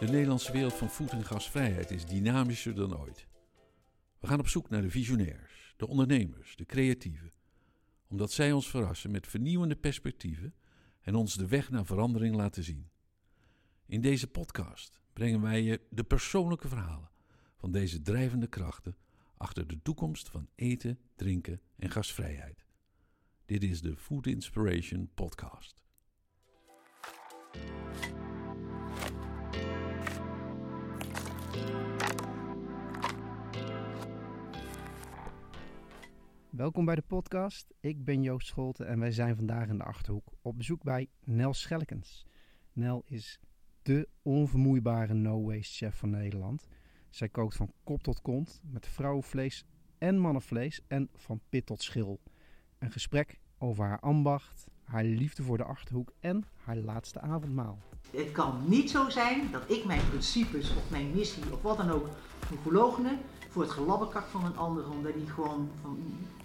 De Nederlandse wereld van voed- en gasvrijheid is dynamischer dan ooit. We gaan op zoek naar de visionairs, de ondernemers, de creatieven, omdat zij ons verrassen met vernieuwende perspectieven en ons de weg naar verandering laten zien. In deze podcast brengen wij je de persoonlijke verhalen van deze drijvende krachten achter de toekomst van eten, drinken en gasvrijheid. Dit is de Food Inspiration Podcast. Welkom bij de podcast. Ik ben Joost Scholten en wij zijn vandaag in de Achterhoek op bezoek bij Nel Schelkens. Nel is de onvermoeibare no-waste chef van Nederland. Zij kookt van kop tot kont met vrouwenvlees en mannenvlees en van pit tot schil. Een gesprek over haar ambacht, haar liefde voor de Achterhoek en haar laatste avondmaal. Het kan niet zo zijn dat ik mijn principes of mijn missie of wat dan ook moet voor het gelabbekak van een ander, omdat die gewoon van,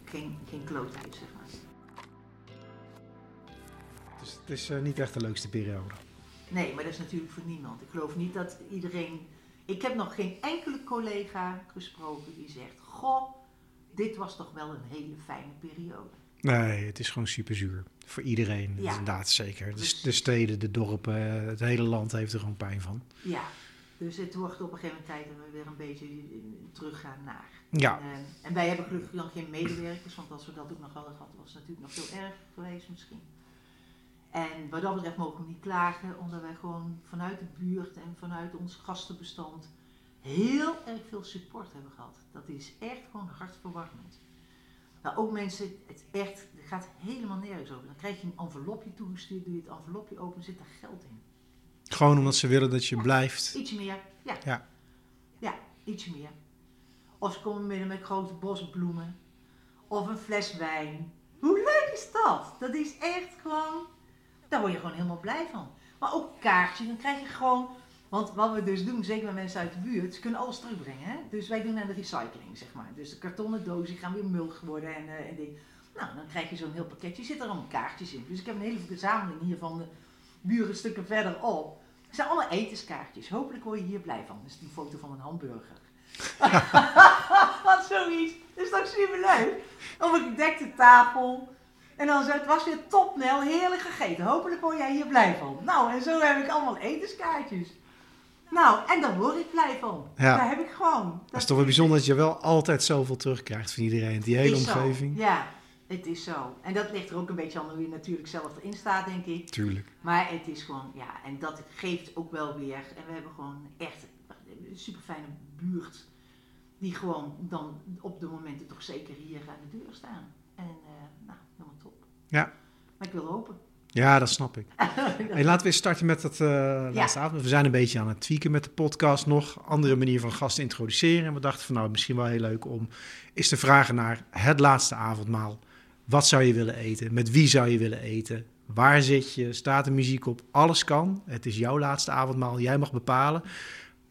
geen, geen kloot heeft, zeg maar. Dus het is eh, niet echt de leukste periode. Nee, maar dat is natuurlijk voor niemand. Ik geloof niet dat iedereen... Ik heb nog geen enkele collega gesproken die zegt... Goh, dit was toch wel een hele fijne periode. Nee, het is gewoon super zuur. Voor iedereen, Ja. inderdaad, zeker. De, Dus- de steden, de dorpen, eh, het hele land heeft er gewoon pijn van. Ja, dus het wordt op een gegeven moment tijd dat we weer een beetje eh, teruggaan naar. Ja, En, eh, en wij hebben gelukkig dan geen medewerkers, want als we dat ook nog hadden gehad, was het natuurlijk nog veel erger geweest misschien. En wat dat betreft mogen we niet klagen, omdat wij gewoon vanuit de buurt en vanuit ons gastenbestand heel erg veel support hebben gehad. Dat is echt gewoon hartverwarmend. Maar ook mensen, het echt, het gaat helemaal nergens over. Dan krijg je een envelopje toegestuurd, doe je het envelopje open, zit er geld in. Gewoon omdat ze willen dat je blijft. Iets meer, ja. Ja. Ja, iets meer. Of ze komen binnen met grote bosbloemen. Of een fles wijn. Hoe leuk is dat? Dat is echt gewoon... Daar word je gewoon helemaal blij van. Maar ook kaartje, dan krijg je gewoon... Want wat we dus doen, zeker met mensen uit de buurt, ze kunnen alles terugbrengen. Hè? Dus wij doen aan de recycling, zeg maar. Dus de kartonnen dozen die gaan weer mulch worden en, eh en ding. Nou, dan krijg je zo'n heel pakketje. Er zitten allemaal kaartjes in. Dus ik heb een hele verzameling hier van de buren stukken verderop. Het zijn allemaal etenskaartjes. Hopelijk word je hier blij van. Dat is die foto van een hamburger. Wat zoiets. Dat is toch superleuk? Op een gedekte tafel. En dan zo, het was weer topnel, heerlijk gegeten. Hopelijk word jij hier blij van. Nou, en zo heb ik allemaal etenskaartjes. Nou, en daar word ik blij van. Ja. Daar heb ik gewoon. Het is toch wel bijzonder dat je wel altijd zoveel terugkrijgt van iedereen. Die hele is zo. omgeving. Ja, het is zo. En dat ligt er ook een beetje aan hoe je natuurlijk zelf erin staat, denk ik. Tuurlijk. Maar het is gewoon, ja, en dat geeft ook wel weer. En we hebben gewoon echt een super fijne buurt. Die gewoon dan op de momenten toch zeker hier aan de deur staan. En eh, nou, helemaal top. Ja. Maar ik wil hopen. Ja, dat snap ik. Hey, laten we eens starten met het eh laatste avond. We zijn een beetje aan het tweaken met de podcast nog. Andere manier van gasten introduceren. En we dachten van nou, misschien wel heel leuk om eens te vragen naar het laatste avondmaal. Wat zou je willen eten? Met wie zou je willen eten? Waar zit je? Staat er muziek op? Alles kan. Het is jouw laatste avondmaal. Jij mag bepalen.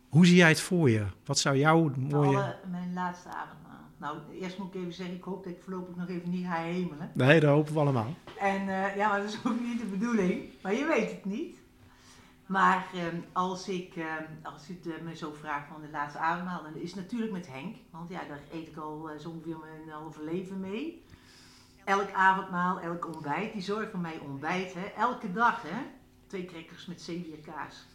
Hoe zie jij het voor je? Wat zou jouw mooie... Alle, mijn laatste avondmaal. Nou, eerst moet ik even zeggen, ik hoop dat ik voorlopig nog even niet ga hemelen. Nee, dat hopen we allemaal. En eh, ja, maar dat is ook niet de bedoeling. Maar je weet het niet. Maar ehm, als ik, ehm, als eh, me zo vraagt van de laatste avondmaal, dan is het natuurlijk met Henk. Want ja, daar eet ik al eh, zo ongeveer mijn halve leven mee. Elk avondmaal, elk ontbijt, die voor mij ontbijt. Hè. Elke dag, hè. Twee crackers met zeewierkaas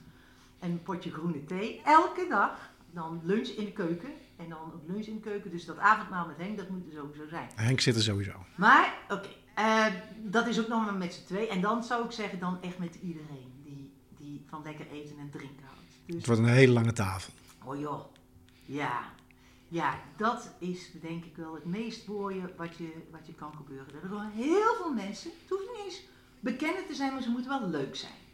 en een potje groene thee. Elke dag. Dan lunch in de keuken. En dan ook lunch in de keuken. Dus dat avondmaal met Henk, dat moet er sowieso zijn. Henk zit er sowieso. Maar, oké, eh, dat is ook nog maar met z'n twee. En dan zou ik zeggen, dan echt met iedereen die, die van lekker eten en drinken houdt. Dus, Het wordt een hele lange tafel. oh joh, ja. Ja, dat is denk ik wel het meest mooie wat je, wat je kan gebeuren. Dat er gewoon heel veel mensen, het hoeft niet eens bekend te zijn, maar ze moeten wel leuk zijn.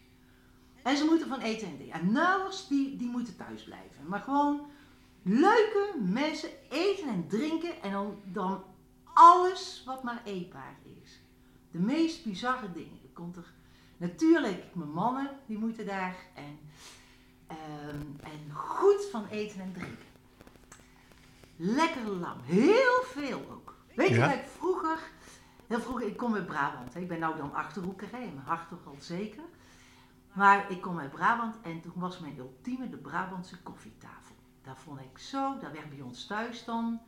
En ze moeten van eten en drinken. En nauwelijks, die, die moeten thuis blijven. Maar gewoon leuke mensen eten en drinken en dan, dan alles wat maar eetbaar is. De meest bizarre dingen. Er komt er natuurlijk, mijn mannen, die moeten daar. En, ehm, en goed van eten en drinken. Lekker lang. Heel veel ook. Weet je Ja. dat ik vroeger, heel vroeger, ik kom uit Brabant. Hè. Ik ben nou dan Achterhoeker, hè, mijn hart toch al zeker. Maar ik kom uit Brabant en toen was mijn ultieme de Brabantse koffietafel. Daar vond ik zo, daar werd bij ons thuis dan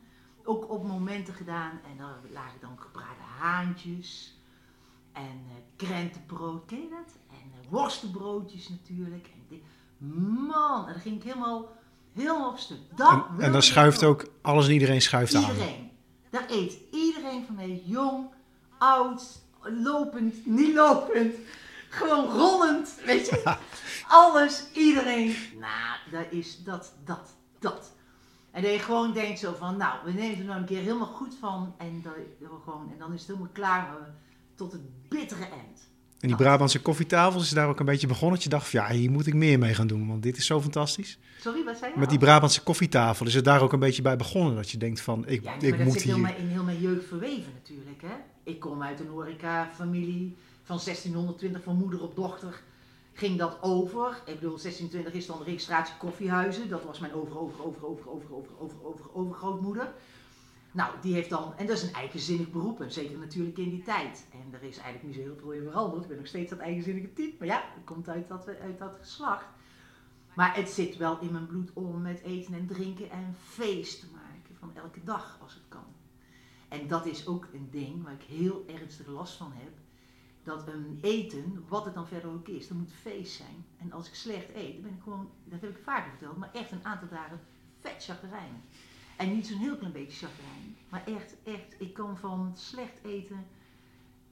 ook op momenten gedaan. En daar lagen dan gebraden haantjes en uh, krentenbrood, ken je dat? En uh, worstenbroodjes natuurlijk. En man, en dan ging ik helemaal, stuk. Dat En, en dan schuift ook, alles en iedereen schuift aan. Iedereen. Daar eet iedereen van mee. Jong, oud, lopend, niet lopend. Gewoon rollend, weet je. Alles, iedereen. Nou, dat is dat, dat, dat. En dat je gewoon denkt zo van, nou, we nemen er nou een keer helemaal goed van. En, dat, gewoon, en dan is het helemaal klaar tot het bittere eind. En die Brabantse koffietafels is daar ook een beetje begonnen. Dat je dacht, van, ja, hier moet ik meer mee gaan doen, want dit is zo fantastisch. Sorry, wat zei je? Met die Brabantse koffietafel is het daar ook een beetje bij begonnen. Dat je denkt van, ik, ja, ik maar dat moet zit hier... mijn, in heel mijn jeugd verweven natuurlijk. Hè? Ik kom uit een horeca-familie van 1620 van moeder op dochter. Ging dat over. Ik bedoel, 1620 is dan de registratie koffiehuizen. Dat was mijn over, over, over, over, over, over, over, over, overgrootmoeder. Nou, die heeft dan, en dat is een eigenzinnig beroep, en zeker natuurlijk in die tijd. En er is eigenlijk niet zo heel veel in veranderd. Ik ben nog steeds dat eigenzinnige type, maar ja, het komt uit dat, uit dat geslacht. Maar het zit wel in mijn bloed om met eten en drinken en feest te maken van elke dag als het kan. En dat is ook een ding waar ik heel ernstig last van heb. Dat een eten, wat het dan verder ook is, dat moet feest zijn. En als ik slecht eet, dan ben ik gewoon, dat heb ik vaker verteld, maar echt een aantal dagen vet chagrijnig. En niet zo'n heel klein beetje chagrijn, maar echt, echt, ik kan van slecht eten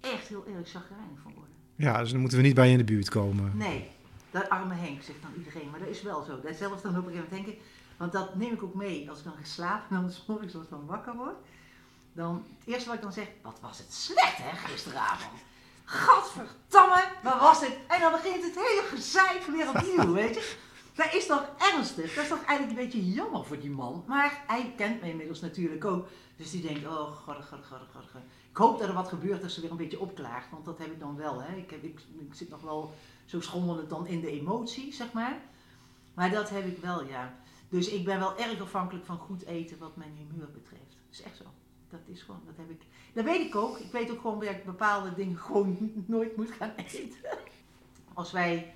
echt heel erg chagrijnig van worden. Ja, dus dan moeten we niet bij je in de buurt komen. Nee, dat arme Henk, zegt dan iedereen, maar dat is wel zo. Dat zelfs dan op een gegeven moment denk ik, want dat neem ik ook mee als ik dan geslapen en dan morgens als ik dan wakker word. Dan, het eerste wat ik dan zeg, wat was het slecht hè, gisteravond. Gadverdamme, wat was dit? En dan begint het hele gezeik weer opnieuw, weet je. Dat is toch ernstig? Dat is toch eigenlijk een beetje jammer voor die man. Maar hij kent me inmiddels natuurlijk ook. Dus die denkt, oh god, god, god, god. Ik hoop dat er wat gebeurt als ze weer een beetje opklaart. Want dat heb ik dan wel. Hè. Ik, heb, ik zit nog wel zo schommelend dan in de emotie, zeg maar. Maar dat heb ik wel, ja. Dus ik ben wel erg afhankelijk van goed eten wat mijn humeur betreft. Dat is echt zo. Dat is gewoon, dat heb ik. Dat weet ik ook. Ik weet ook gewoon dat ik bepaalde dingen gewoon nooit moet gaan eten. Als wij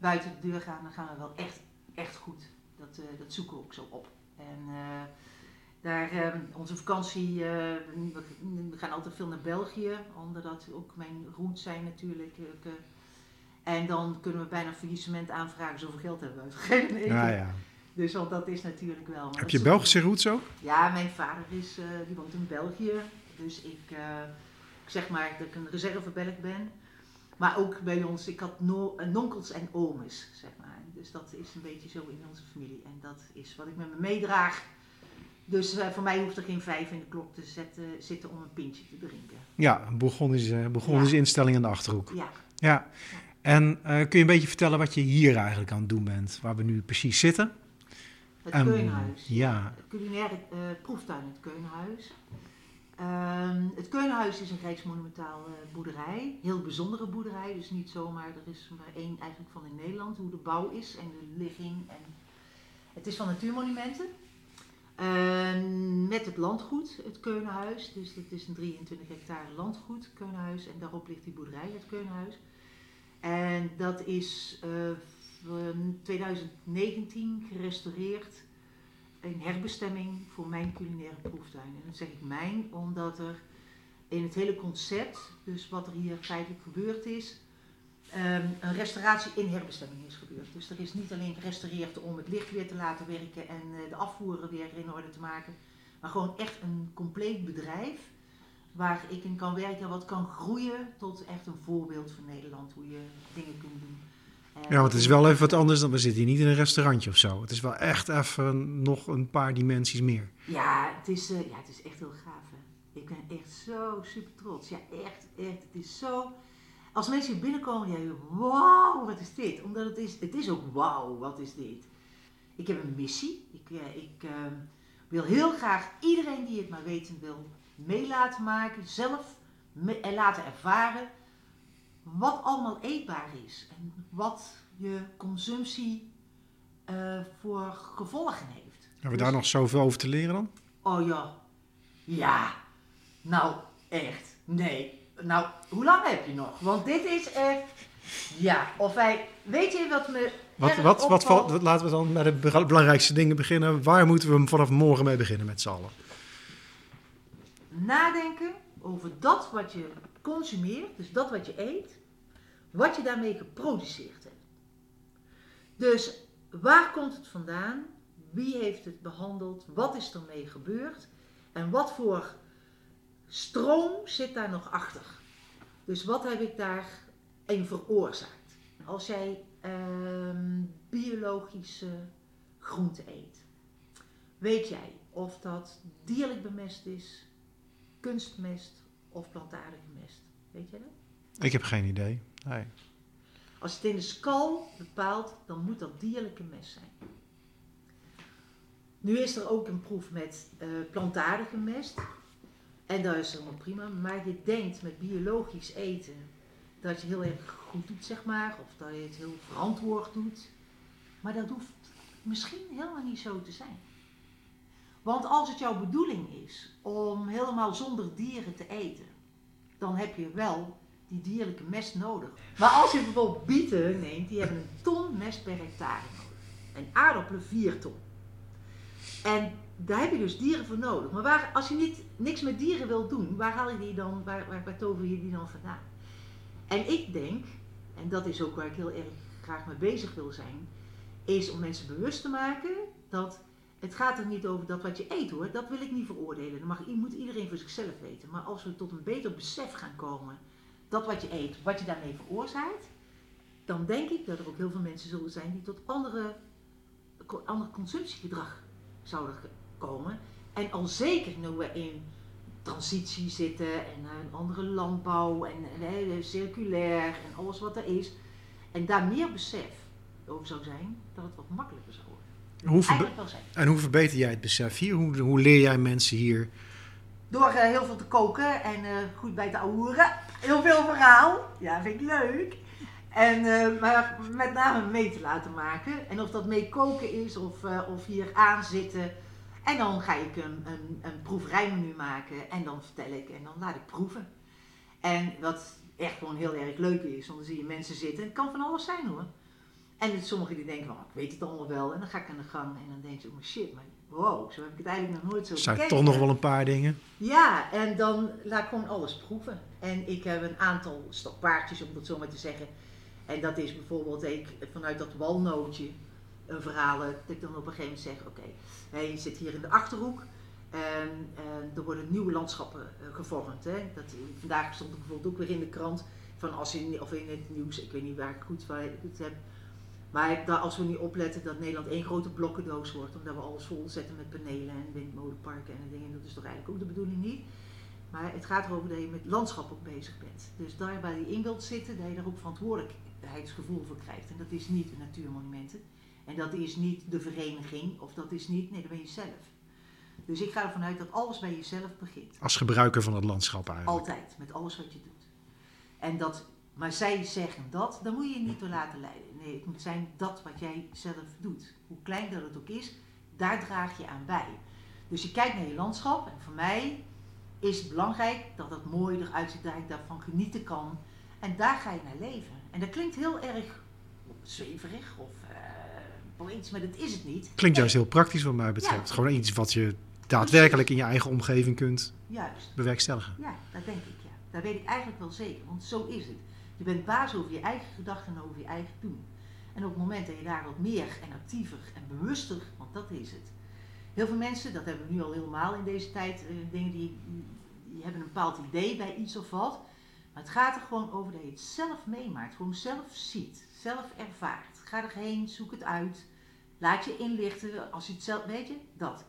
buiten de deur gaan, dan gaan we wel echt, echt goed. Dat, uh, dat zoeken we ook zo op. En uh, daar, uh, onze vakantie, we, we, gaan altijd veel naar België, omdat dat ook mijn roots zijn natuurlijk. en dan kunnen we bijna faillissement aanvragen, zoveel geld hebben we uitgegeven. Ja, ja. Dus want dat is natuurlijk wel. Heb je Belgische roots ook? Ja, mijn vader is, die woont in België. Dus ik, ik zeg maar dat ik een reservebelg ben. Maar ook bij ons, ik had no nonkels en ooms, zeg maar. Dus dat is een beetje zo in onze familie. En dat is wat ik met me meedraag. Dus uh, voor mij hoeft er geen vijf in de klok te zetten, zitten om een pintje te drinken. Ja, een Bourgondische, Bourgondische ja. instelling in de Achterhoek. Ja. ja. En uh, kun je een beetje vertellen wat je hier eigenlijk aan het doen bent? Waar we nu precies zitten? Het um, Keunhuis. Ja. Het culinaire uh, proeftuin, het Keunhuis. Um, het Keunhuis is een rijksmonumentaal uh, boerderij, heel bijzondere boerderij, dus niet zomaar, er is maar één eigenlijk van in Nederland, hoe de bouw is en de ligging. En het is van natuurmonumenten, uh, met het landgoed, het Keunhuis, dus het is een 23 hectare landgoed, Keunhuis, en daarop ligt die boerderij, het Keunhuis. En dat is uh, 2019 gerestaureerd een herbestemming voor mijn culinaire proeftuin. En dat zeg ik mijn, omdat er in het hele concept, dus wat er hier feitelijk gebeurd is, um, een restauratie in herbestemming is gebeurd. Dus er is niet alleen gerestaureerd om het licht weer te laten werken en uh, de afvoeren weer in orde te maken, maar gewoon echt een compleet bedrijf waar ik in kan werken, wat kan groeien tot echt een voorbeeld van Nederland, hoe je dingen kunt doen. Ja, want het is wel even wat anders dan we zitten hier niet in een restaurantje of zo. Het is wel echt even nog een paar dimensies meer. Ja, het is, uh, ja, het is echt heel gaaf. Hè? Ik ben echt zo super trots. Ja, echt, echt. Het is zo. Als mensen hier binnenkomen, denken: wauw, wat is dit? Omdat het is, het is ook wauw, wat is dit? Ik heb een missie. Ik, uh, ik uh, wil heel graag iedereen die het maar weten wil, mee laten maken, zelf en laten ervaren wat allemaal eetbaar is en wat je consumptie uh, voor gevolgen heeft. Hebben we dus, daar nog zoveel over te leren dan? Oh ja, ja, nou echt, nee. Nou, hoe lang heb je nog? Want dit is echt, Ja, of wij... Weet je wat me Wat, wat, wat, valt- laten we dan met de be- belangrijkste dingen beginnen. Waar moeten we vanaf morgen mee beginnen met z'n allen? nadenken over dat wat je consumeert, dus dat wat je eet, wat je daarmee geproduceerd hebt. Dus waar komt het vandaan? Wie heeft het behandeld? Wat is ermee gebeurd? En wat voor stroom zit daar nog achter? Dus wat heb ik daarin veroorzaakt? Als jij ehm, biologische groente eet, weet jij of dat dierlijk bemest is, kunstmest of plantaardige mest? Weet jij dat? Ik heb geen idee. Als het in de skal bepaalt, dan moet dat dierlijke mest zijn. Nu is er ook een proef met eh, plantaardige mest. En dat is helemaal prima. Maar je denkt met biologisch eten dat je heel erg goed doet, zeg maar. Of dat je het heel verantwoord doet. Maar dat hoeft misschien helemaal niet zo te zijn. Want als het jouw bedoeling is om helemaal zonder dieren te eten, dan heb je wel die dierlijke mest nodig. Maar als je bijvoorbeeld bieten neemt, die hebben een ton mest per hectare nodig. En aardappelen 4 ton. En daar heb je dus dieren voor nodig. Maar waar, als je niet, niks met dieren wilt doen, waar haal je die dan, waar, waar, waar tover je die dan vandaan? En ik denk, en dat is ook waar ik heel erg graag mee bezig wil zijn, is om mensen bewust te maken dat het gaat er niet over dat wat je eet hoor, dat wil ik niet veroordelen. Dat mag, moet iedereen voor zichzelf weten. Maar als we tot een beter besef gaan komen dat wat je eet, wat je daarmee veroorzaakt, dan denk ik dat er ook heel veel mensen zullen zijn die tot andere, ander consumptiegedrag zouden komen. En al zeker nu we in transitie zitten en een andere landbouw en eh, circulair en alles wat er is. En daar meer besef over zou zijn, dat het wat makkelijker zou worden. Hoe verbe- wel zijn. en hoe verbeter jij het besef hier? Hoe, hoe leer jij mensen hier? Door eh, heel veel te koken en eh, goed bij te ouwen. Heel veel verhaal. Ja, vind ik leuk. En, eh, maar met name mee te laten maken. En of dat mee koken is of, eh, of hier aan zitten. En dan ga ik een, een, een maken. En dan vertel ik en dan laat ik proeven. En wat echt gewoon heel erg leuk is. Want dan zie je mensen zitten. Het kan van alles zijn hoor. En sommigen die denken van, ik weet het allemaal wel. En dan ga ik aan de gang. En dan denk je, oh shit, maar wow, zo heb ik het eigenlijk nog nooit zo zijn bekeken. toch nog wel een paar dingen. Ja, en dan laat ik gewoon alles proeven. En ik heb een aantal stokpaardjes, om dat zo maar te zeggen. En dat is bijvoorbeeld ik, vanuit dat walnootje een verhaal, eh, dat ik dan op een gegeven moment zeg, oké, je zit hier in de Achterhoek. En, en er worden nieuwe landschappen eh, gevormd. Hè? Dat, vandaag stond er bijvoorbeeld ook weer in de krant, van als je, of in het nieuws, ik weet niet waar ik goed van het heb. Maar dat als we niet opletten dat Nederland één grote blokkendoos wordt, omdat we alles vol zetten met panelen en windmolenparken en dingen, dat is toch eigenlijk ook de bedoeling niet. Maar het gaat erover dat je met landschap ook bezig bent. Dus daar waar je in wilt zitten, dat je daar ook verantwoordelijkheidsgevoel voor krijgt. En dat is niet de natuurmonumenten. En dat is niet de vereniging, of dat is niet, nee, dat ben je zelf. Dus ik ga ervan uit dat alles bij jezelf begint. Als gebruiker van het landschap eigenlijk. Altijd, met alles wat je doet. En dat, maar zij zeggen dat, dan moet je je niet door laten leiden. Nee, het moet zijn dat wat jij zelf doet. Hoe klein dat het ook is, daar draag je aan bij. Dus je kijkt naar je landschap en voor mij is het belangrijk dat het mooi eruit ziet, dat ik daarvan genieten kan. En daar ga je naar leven. En dat klinkt heel erg zweverig of eh poëtisch, maar dat is het niet. Klinkt juist heel praktisch wat mij betreft. Ja. Gewoon iets wat je daadwerkelijk in je eigen omgeving kunt Juist. bewerkstelligen. Ja, dat denk ik, ja. Dat weet ik eigenlijk wel zeker, want zo is het. Je bent baas over je eigen gedachten en over je eigen doen. En op het moment dat je daar wat meer en actiever en bewuster, want dat is het. Heel veel mensen, dat hebben we nu al helemaal in deze tijd, eh, dingen die, hebben een bepaald idee bij iets of wat. Maar het gaat er gewoon over dat je het zelf meemaakt, gewoon zelf ziet, zelf ervaart. Ga erheen, zoek het uit, laat je inlichten, als je het zelf, weet je, dat.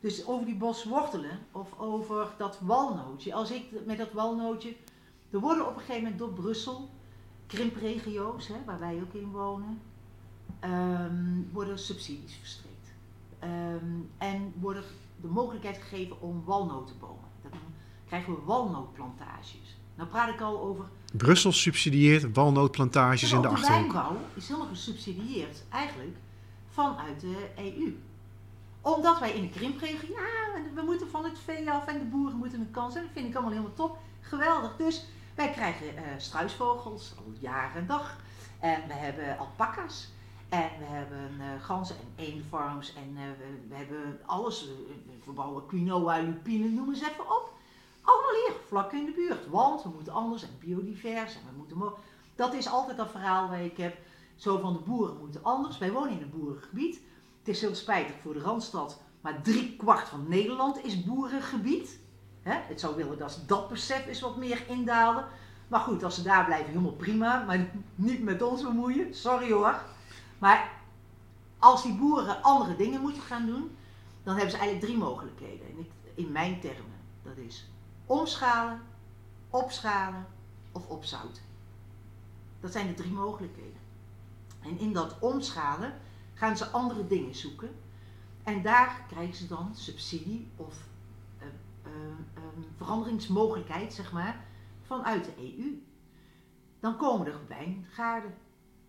Dus over die bos wortelen of over dat walnootje. Als ik met dat walnootje. Er worden op een gegeven moment door Brussel, krimpregio's, hè, waar wij ook in wonen, ehm, worden subsidies verstrekt. Ehm, en worden de mogelijkheid gegeven om walnotenbomen. Dan krijgen we walnootplantages. Nou praat ik al over Brussel subsidieert walnootplantages in de Achterhoek. wijnbouw is helemaal gesubsidieerd eigenlijk vanuit de EU. Omdat wij in de krimpregio, ja, we moeten van het vee af en de boeren moeten een kans hebben. Dat vind ik allemaal helemaal top. Geweldig. Dus Wij krijgen uh, struisvogels al jaren en dag. En we hebben alpaca's. En we hebben uh, ganzen en eendenfarms. En uh, we, hebben alles. We bouwen quinoa, lupine, noem eens even op. Allemaal hier, vlak in de buurt. Want we moeten anders en biodivers. We moeten dat is altijd dat verhaal waar ik heb. Zo van de boeren moeten anders. Wij wonen in een boerengebied. Het is heel spijtig voor de Randstad. Maar drie kwart van Nederland is boerengebied. He? Het zou willen dat dat besef is wat meer indalen. Maar goed, als ze daar blijven, helemaal prima. Maar niet met ons bemoeien. Sorry hoor. Maar als die boeren andere dingen moeten gaan doen, dan hebben ze eigenlijk drie mogelijkheden. In, mijn termen. Dat is omschalen, opschalen of opzouten. Dat zijn de drie mogelijkheden. En in dat omschalen gaan ze andere dingen zoeken. En daar krijgen ze dan subsidie of uh, veranderingsmogelijkheid, zeg maar, vanuit de EU. Dan komen er wijngaarden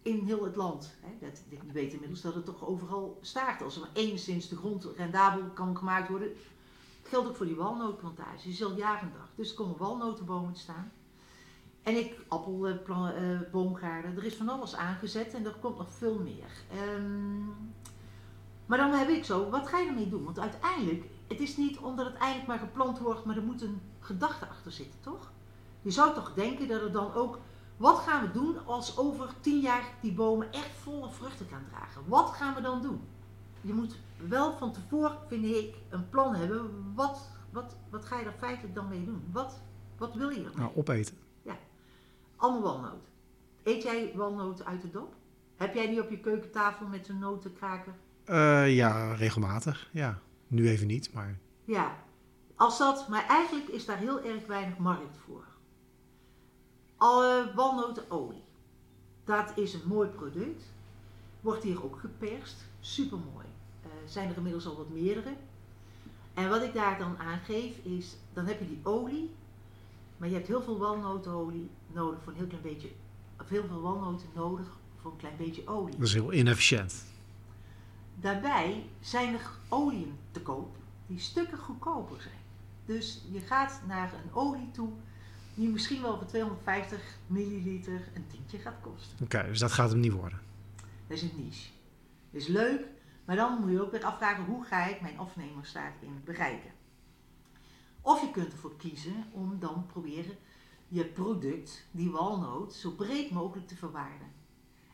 in heel het land. Hè. Dat, ik weet inmiddels dat het toch overal staat. Als er maar enigszins de grond rendabel kan gemaakt worden. Geldt ook voor die walnootplantage. Die is al jaren dag. Dus er komen walnotenbomen te staan. En ik, appelboomgaarden, uh, er is van alles aangezet en er komt nog veel meer. Um, maar dan heb ik zo, wat ga je ermee doen? Want uiteindelijk, het is niet omdat het eigenlijk maar geplant wordt, maar er moet een gedachte achter zitten, toch? Je zou toch denken dat er dan ook, wat gaan we doen als over tien jaar die bomen echt volle vruchten gaan dragen? Wat gaan we dan doen? Je moet wel van tevoren, vind ik, een plan hebben. Wat, wat, wat ga je er feitelijk dan mee doen? Wat, wat wil je ermee? Nou, opeten. Allemaal walnoot. Eet jij walnoten uit de dop? Heb jij die op je keukentafel met een notenkraker? Uh, ja, regelmatig. Ja. Nu even niet, maar... Ja, als dat... Maar eigenlijk is daar heel erg weinig markt voor. Alle walnotenolie. Dat is een mooi product. Wordt hier ook geperst. Super mooi. Uh, zijn er inmiddels al wat meerdere. En wat ik daar dan aan geef is, dan heb je die olie maar je hebt heel veel walnotenolie nodig voor een heel klein beetje, of heel veel walnoten nodig voor een klein beetje olie. Dat is heel inefficiënt. Daarbij zijn er oliën te koop die stukken goedkoper zijn. Dus je gaat naar een olie toe die misschien wel voor 250 milliliter een tientje gaat kosten. Oké, dus dat gaat hem niet worden. Dat is een niche. Dat is leuk, maar dan moet je ook weer afvragen hoe ga ik mijn afnemers daarin bereiken. Of je kunt ervoor kiezen om dan proberen je product, die walnoot, zo breed mogelijk te verwaarden.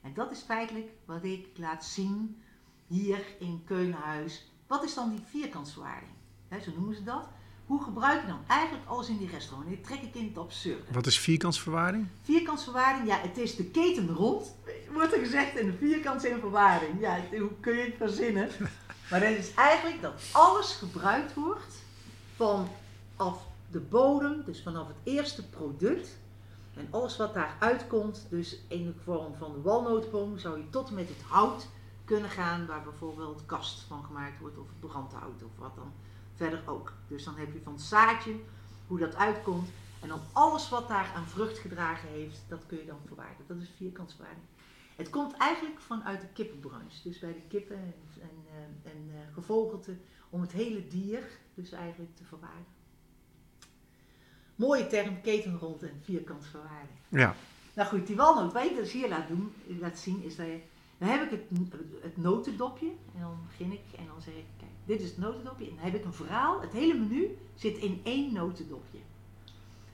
En dat is feitelijk wat ik laat zien hier in Keukenhuis. Wat is dan die vierkantsverwaarding? zo noemen ze dat. Hoe gebruik je dan eigenlijk alles in die restaurant? Dit trek ik in het absurde. Wat is vierkantsverwaarding? Vierkantsverwaarding, ja, het is de keten rond, wordt er gezegd, en de vierkants in verwaarding. Ja, hoe kun je het verzinnen? Maar het is eigenlijk dat alles gebruikt wordt van af de bodem, dus vanaf het eerste product. En alles wat daaruit komt, dus in de vorm van de walnootboom, zou je tot en met het hout kunnen gaan, waar bijvoorbeeld kast van gemaakt wordt, of brandhout, of wat dan verder ook. Dus dan heb je van het zaadje, hoe dat uitkomt, en dan alles wat daar aan vrucht gedragen heeft, dat kun je dan verwaarden. Dat is vierkantswaarding. Het komt eigenlijk vanuit de kippenbranche. Dus bij de kippen en, en, eh, en uh, gevogelte, om het hele dier dus eigenlijk te verwaarden mooie term, ketenrond en vierkant verwaarding. Ja. Nou goed, die walnoot, wat ik dus hier laat, doen, laat zien, is dat je, dan heb ik het, het notendopje en dan begin ik en dan zeg ik, kijk, dit is het notendopje en dan heb ik een verhaal, het hele menu zit in één notendopje.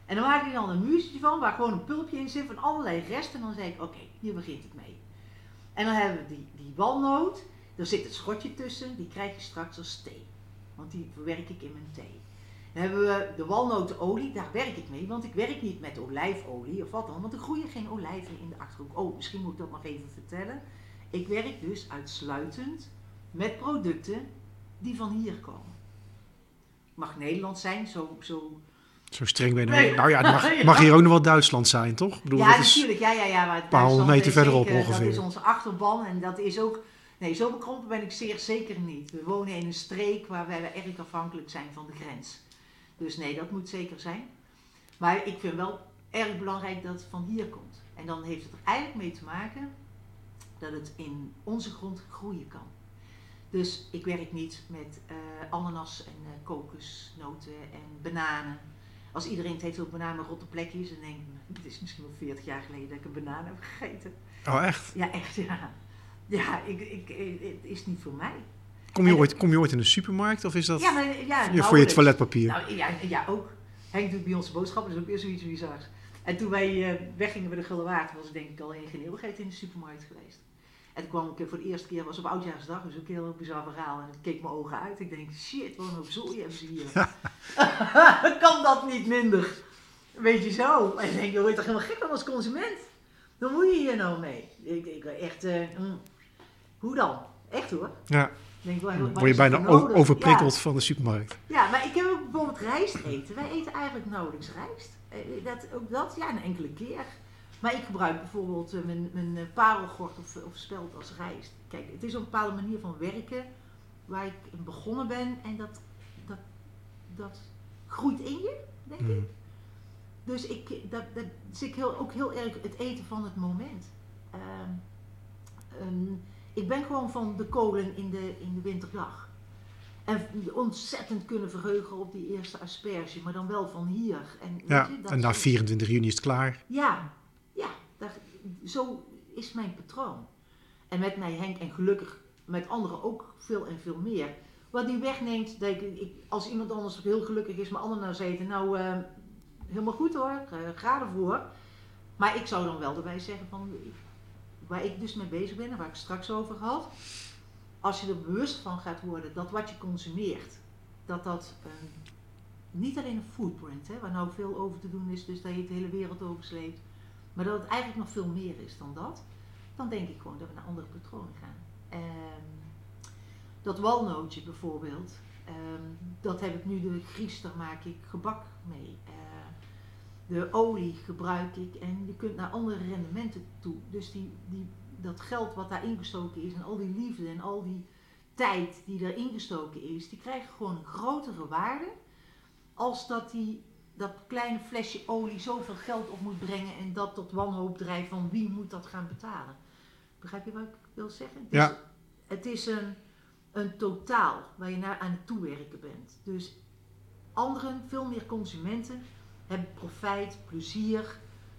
En dan maak ik dan een muziekje van waar gewoon een pulpje in zit van allerlei resten en dan zeg ik, oké, hier begint het mee. En dan hebben we die, die walnoot, er zit het schotje tussen, die krijg je straks als thee. Want die verwerk ik in mijn thee. Dan hebben we de walnotenolie, daar werk ik mee, want ik werk niet met olijfolie of wat dan, want er groeien geen olijven in de achterhoek. Oh, misschien moet ik dat nog even vertellen. Ik werk dus uitsluitend met producten die van hier komen. Mag Nederland zijn, zo, zo zo streng ben je. Nee. Nou ja, mag, mag, hier ook nog wel Duitsland zijn, toch? Ik bedoel, ja, natuurlijk. Ja, ja, ja. Maar een paar honderd meter verderop ongeveer. Dat is onze achterban en dat is ook... Nee, zo bekrompen ben ik zeer zeker niet. We wonen in een streek waar wij erg afhankelijk zijn van de grens. Dus nee, dat moet zeker zijn. Maar ik vind wel erg belangrijk dat het van hier komt. En dan heeft het er eigenlijk mee te maken dat het in onze grond groeien kan. Dus ik werk niet met uh, ananas en uh, kokosnoten en bananen. Als iedereen het heeft op bananen rotte plekjes, dan denk ik, het is misschien wel 40 jaar geleden dat ik een banaan heb gegeten. Oh, echt? Ja, echt, ja. Ja, ik, ik, het is niet voor mij. Kom je, ooit, kom je ooit in de supermarkt of is dat Ja, maar, ja, ja, voor je toiletpapier? Nou, ja, ja, ook. Henk doet bij onze boodschappen, dat is ook weer zoiets bizars. En toen wij eh, weggingen bij de Gulden Waard, was ik denk ik al in geen eeuwigheid in de supermarkt geweest. En toen kwam ik eh, voor de eerste keer, was op Oudjaarsdag, dus ook een heel bizar verhaal. En ik keek mijn ogen uit. Ik denk, shit, wat een hoop zooi hebben ze hier. kan dat niet minder? Weet je zo? En ik denk, je wordt toch helemaal gek van als consument? Dan moet je hier nou mee. Ik, ik echt, eh, mm. hoe dan? Echt hoor. ja, Denk, waar- waar word je bijna overprikkeld Ja. van de supermarkt. Ja, maar ik heb ook bijvoorbeeld rijst eten. Wij eten eigenlijk nauwelijks rijst. Eh, Dat, ook dat, ja, een enkele keer. Maar ik gebruik bijvoorbeeld eh, mijn, mijn eh, parelgort of, of spelt als rijst. Kijk, het is een bepaalde manier van werken waar ik in begonnen ben. En dat, dat, dat groeit in je, denk ik. Mm. Dus ik, dat, dat ik heel, ook heel erg het eten van het moment. Ehm, ik ben gewoon van de kolen in de, in de winterdag. En ontzettend kunnen verheugen op die eerste asperge, maar dan wel van hier. En, Ja, je, dat en na soort- 24 juni is het klaar. Ja, zo is mijn patroon. En met mij Henk en gelukkig met anderen ook veel en veel meer. Wat die wegneemt, denk ik, als iemand anders heel gelukkig is, maar anderen nou zitten, nou eh, helemaal goed hoor, eh, ga ervoor. Maar ik zou dan wel erbij zeggen van, waar ik dus mee bezig ben en waar ik straks over had. Als je er bewust van gaat worden dat wat je consumeert, dat dat eh, niet alleen een footprint, hè, waar nou veel over te doen is, dus dat je de hele wereld oversleept, maar dat het eigenlijk nog veel meer is dan dat, dan denk ik gewoon dat we naar andere patronen gaan. Ehm, dat walnootje bijvoorbeeld, ehm, dat heb ik nu de Gries, daar maak ik gebak mee. Eh, de olie gebruik ik en je kunt naar andere rendementen toe. Dus die, die, dat geld wat daar ingestoken is en al die liefde en al die tijd die er ingestoken is, die krijgen gewoon een grotere waarde als dat die dat kleine flesje olie zoveel geld op moet brengen en dat tot wanhoop drijft van wie moet dat gaan betalen. Begrijp je wat ik wil zeggen? Het is, Ja. het is een, een totaal waar je naar aan het toewerken bent. Dus anderen, veel meer consumenten, hebben profijt, plezier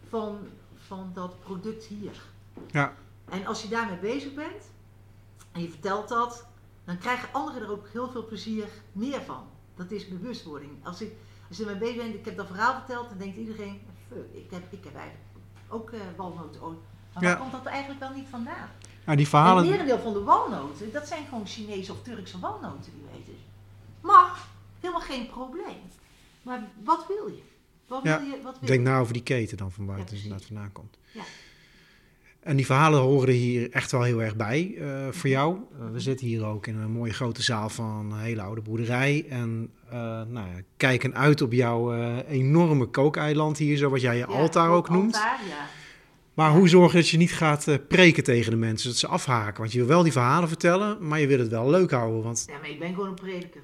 van, van dat product hier. Ja. En als je daarmee bezig bent en je vertelt dat, dan krijgen anderen er ook heel veel plezier meer van. Dat is bewustwording. Als, ik, je ermee bezig bent, ik heb dat verhaal verteld, dan denkt iedereen, ik heb, ik heb eigenlijk ook eh walnotenolie. Maar Ja. waar komt dat eigenlijk wel niet vandaan? Nou, die verhalen, merendeel van de walnoten, dat zijn gewoon Chinese of Turkse walnoten die we eten. Mag, helemaal geen probleem. Maar wat wil je? Wat wil je? Wat wil denk je? nou over die keten dan van waar Ja, het dus inderdaad vandaan komt. Ja. En die verhalen horen hier echt wel heel erg bij eh, voor jou. Eh, we zitten hier ook in een mooie grote zaal van een hele oude boerderij. En eh, nou ja, kijken uit op jouw enorme kookeiland hier, zo wat jij je Ja, altaar ook noemt. Altaar, ja. Maar hoe zorg je dat je niet gaat preken tegen de mensen, dat ze afhaken? Want je wil wel die verhalen vertellen, maar je wil het wel leuk houden. Want Ja, maar ik ben gewoon een prediker.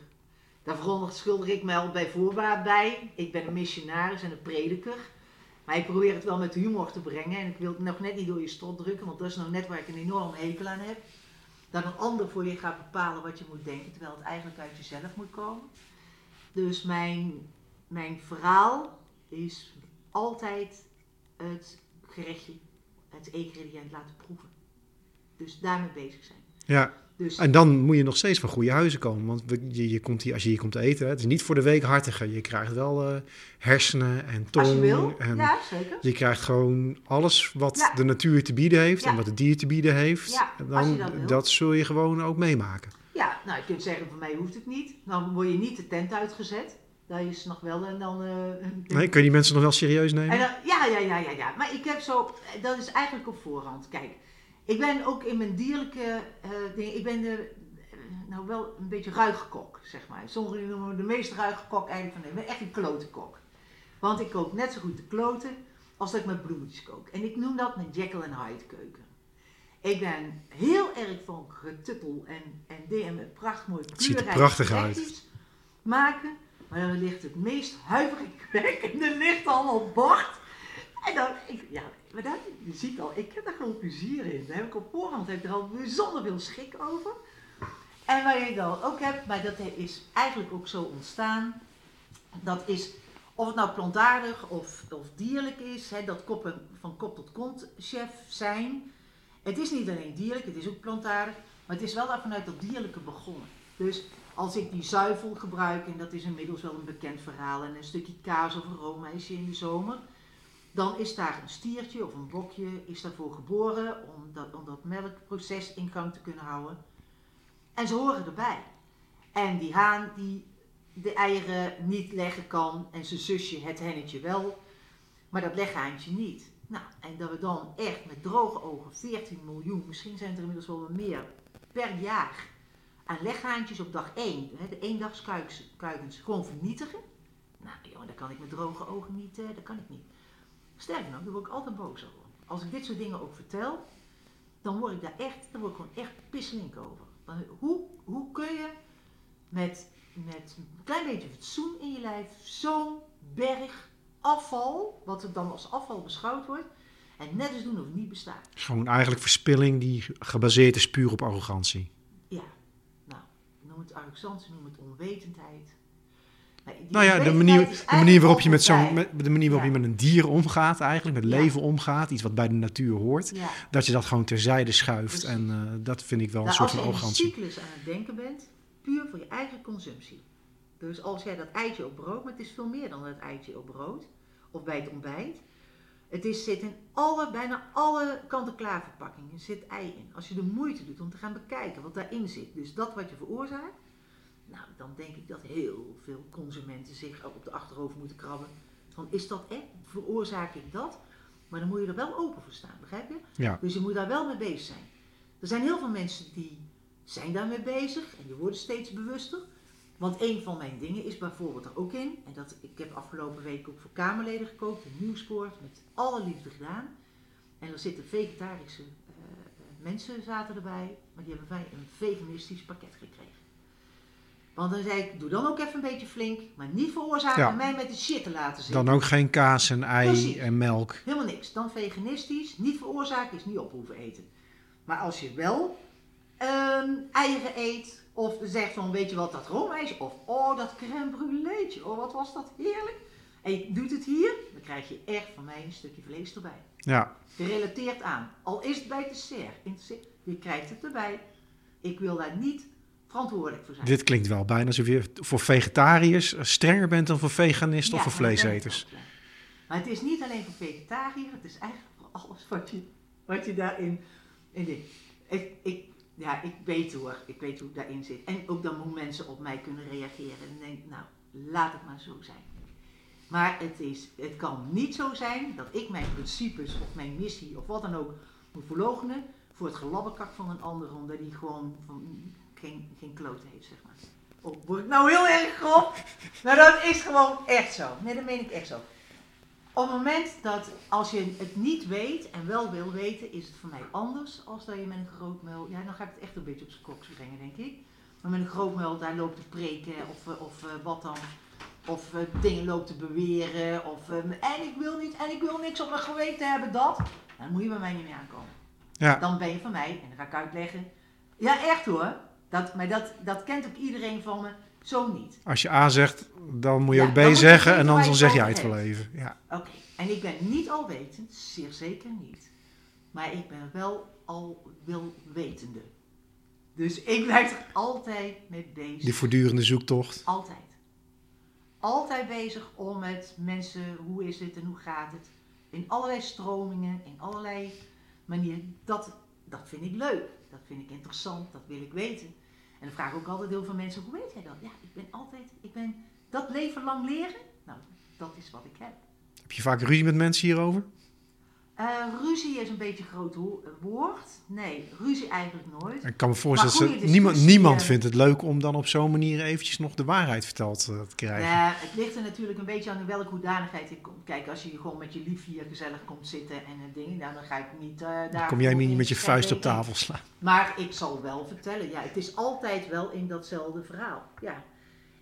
Daar verontschuldig ik mij al bij voorbaat bij. Ik ben een missionaris en een prediker. Maar ik probeer het wel met humor te brengen. En ik wil het nog net niet door je strot drukken, want dat is nou net waar ik een enorm hekel aan heb. Dat een ander voor je gaat bepalen wat je moet denken, terwijl het eigenlijk uit jezelf moet komen. Dus mijn, mijn verhaal is altijd het gerechtje, het ingrediënt laten proeven. Dus daarmee bezig zijn. ja, Dus en dan moet je nog steeds van goede huizen komen. Want je, je komt hier, als je hier komt eten, het is niet voor de weekhartige. Je krijgt wel eh, hersenen en als je tong. wil, En ja zeker. Je krijgt gewoon alles wat Ja. de natuur te bieden heeft en wat het dier te bieden heeft. Ja, En je dan, dat zul je gewoon ook meemaken. Ja, nou je kunt zeggen van mij hoeft het niet. Dan word je niet de tent uitgezet. Dat is nog wel en dan... eh, Nee, kun je die mensen nog wel serieus nemen? En dan, ja, ja, ja, ja, ja. Maar ik heb zo, dat is eigenlijk op voorhand. Kijk, ik ben ook in mijn dierlijke eh ding, ik ben de, eh, nou wel een beetje ruige kok, zeg maar. Sommigen noemen me de meest ruige kok eigenlijk van, ik ben echt een klote kok. Want ik kook net zo goed de kloten als dat ik met bloemetjes kook. En ik noem dat mijn Jekyll and Hyde keuken. Ik ben heel erg van getuttel en, en dingen met prachtig mooi Het ziet er prachtig uit. maken. Maar dan ligt het meest huiverige kwek en er ligt al op bord. En dan, ik, ja, maar dat, je ziet al, ik heb daar gewoon plezier in. Daar heb ik op voorhand heb er al bijzonder veel schik over. En waar je dan ook hebt, maar dat is eigenlijk ook zo ontstaan. Dat is Of het nou plantaardig of, of dierlijk is, hè, dat koppen van kop tot kont chef zijn. Het is niet alleen dierlijk, het is ook plantaardig, maar het is wel daar vanuit dat dierlijke begonnen. Dus als ik die zuivel gebruik, en dat is inmiddels wel een bekend verhaal, en een stukje kaas of roomijsje in de zomer, dan is daar een stiertje of een bokje is daarvoor geboren om dat, om dat melkproces in gang te kunnen houden. En ze horen erbij. En die haan die de eieren niet leggen kan en zijn zusje het hennetje wel, maar dat leghaantje niet. Nou, en dat we dan echt met droge ogen 14 miljoen, misschien zijn het er inmiddels wel meer, per jaar aan leghaantjes op dag 1, hè, de eendagskuikens, gewoon vernietigen. Nou, joh, daar kan ik met droge ogen niet, uh, dat kan ik niet. Sterker nog, daar word ik altijd boos over. Als ik dit soort dingen ook vertel, dan word ik daar echt, dan word ik gewoon echt pisslink over. hoe, hoe kun je met, met een klein beetje fatsoen in je lijf zo'n berg afval, wat er dan als afval beschouwd wordt, en net eens doen of het niet bestaat. Gewoon eigenlijk verspilling die gebaseerd is puur op arrogantie. Ja, nou, noem het arrogantie, noem het onwetendheid. Nou ja, de manier, de manier waarop je met zo'n de manier waarop je met een dier omgaat, eigenlijk, met leven omgaat, iets wat bij de natuur hoort, dat je dat gewoon terzijde schuift. En uh, dat vind ik wel een nou, soort van arrogantie. Als je een cyclus aan het denken bent, puur voor je eigen consumptie. Dus als jij dat eitje op brood, maar het is veel meer dan dat eitje op brood, of bij het ontbijt. Het is, zit in alle, bijna alle kant-en-klaar verpakkingen zit ei in. Als je de moeite doet om te gaan bekijken wat daarin zit, dus dat wat je veroorzaakt, nou, dan denk ik dat heel veel consumenten zich op de achterhoofd moeten krabben. Van is dat echt? Veroorzaak ik dat? Maar dan moet je er wel open voor staan, begrijp je? Ja. Dus je moet daar wel mee bezig zijn. Er zijn heel veel mensen die zijn daarmee bezig en die worden steeds bewuster. Want een van mijn dingen is bijvoorbeeld er ook in, en dat, ik heb afgelopen week ook voor Kamerleden gekookt, een nieuwspoort, met alle liefde gedaan. En er zitten vegetarische uh, mensen zaten erbij, maar die hebben wij een veganistisch pakket gekregen. Want dan zei ik, doe dan ook even een beetje flink, maar niet veroorzaken mij met de shit te laten zitten. Dan ook geen kaas en ei en melk. Helemaal niks. Dan veganistisch, niet veroorzaken is niet op hoeven eten. Maar als je wel um, eieren eet, of zegt van, weet je wat, dat roomijsje, of oh, dat crème brûléetje, oh, wat was dat heerlijk. En je doet het hier, dan krijg je echt van mij een stukje vlees erbij. Ja. Gerelateerd aan. Al is het bij het dessert. Je krijgt het erbij. Ik wil daar niet verantwoordelijk voor zijn. Dit klinkt wel bijna alsof je voor vegetariërs strenger bent dan voor veganisten of voor vleeseters. Maar het is niet alleen voor vegetariërs, het is eigenlijk voor alles wat je, wat je daarin in Ik, ik, ja, ik weet hoor, ik weet hoe het daarin zit. En ook dan hoe mensen op mij kunnen reageren. En denk, nou, laat het maar zo zijn. Maar het, is, het kan niet zo zijn dat ik mijn principes of mijn missie of wat dan ook moet verloochenen voor het gelabbekak van een ander, omdat die gewoon van, geen, geen kloot heeft, zeg maar. Oh, word ik nou heel erg grof? Maar dat is gewoon echt zo. Nee, dat meen ik echt zo. Op het moment dat als je het niet weet en wel wil weten, is het voor mij anders als dat je met een grootmuil. Ja, dan ga ik het echt een beetje op zijn koks brengen, denk ik. Maar met een grootmuil daar loopt te preken of, eh, of uh, wat dan. Of uh, dingen loopt te beweren. Of en ik wil niet en ik wil niks op mijn geweten hebben, dat. Dan moet je bij mij niet meer aankomen. Ja. Dan ben je van mij, en dan ga ik uitleggen. Ja, echt hoor. Dat, maar dat, dat kent ook iedereen van me. Zo niet. Als je A zegt, dan moet je ook B zeggen en anders dan zeg jij het wel even. Ja. Oké, en ik ben niet alwetend, zeer zeker niet. Maar ik ben wel al wetende. Dus ik blijf er altijd mee bezig. Die voortdurende zoektocht. Altijd. Altijd bezig om met mensen, hoe is het en hoe gaat het. In allerlei stromingen, in allerlei manieren. Dat, dat vind ik leuk. Dat vind ik interessant, dat wil ik weten. En dan vraag ik ook altijd heel veel mensen, hoe weet jij dat? Ja, ik ben altijd, ik ben dat leven lang leren. Nou, dat is wat ik heb. Heb je vaak ruzie met mensen hierover? Uh, ruzie is een beetje een groot woord. Nee, ruzie eigenlijk nooit. Ik kan me voorstellen dat niemand, niemand vindt het leuk om dan op zo'n manier eventjes nog de waarheid verteld uh, te krijgen. Ja, het ligt er natuurlijk een beetje aan in welke hoedanigheid ik kom. Kijk, als je gewoon met je lief hier gezellig komt zitten en een ding, nou, dan ga ik niet daar... Dan kom jij niet met je vuist op tafel slaan. Maar ik zal wel vertellen, ja, het is altijd wel in datzelfde verhaal. Ja,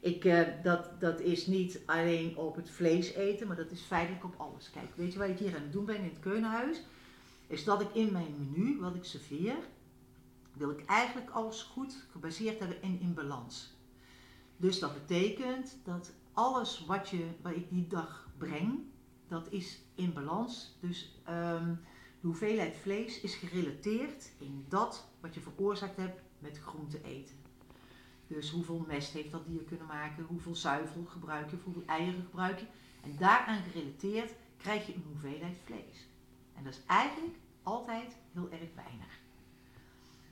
ik, uh, dat, dat is niet alleen op het vlees eten, maar dat is feitelijk op alles. Kijk, weet je wat ik hier aan het doen ben in het keukenhuis? Is dat ik in mijn menu, wat ik serveer, wil ik eigenlijk alles goed gebaseerd hebben en in balans. Dus dat betekent dat alles wat, je, wat ik die dag breng, dat is in balans. Dus ehm, de hoeveelheid vlees is gerelateerd in dat wat je veroorzaakt hebt met groente eten. Dus hoeveel mest heeft dat dier kunnen maken, hoeveel zuivel gebruik je, hoeveel eieren gebruik je. En daaraan gerelateerd krijg je een hoeveelheid vlees. En dat is eigenlijk altijd heel erg weinig.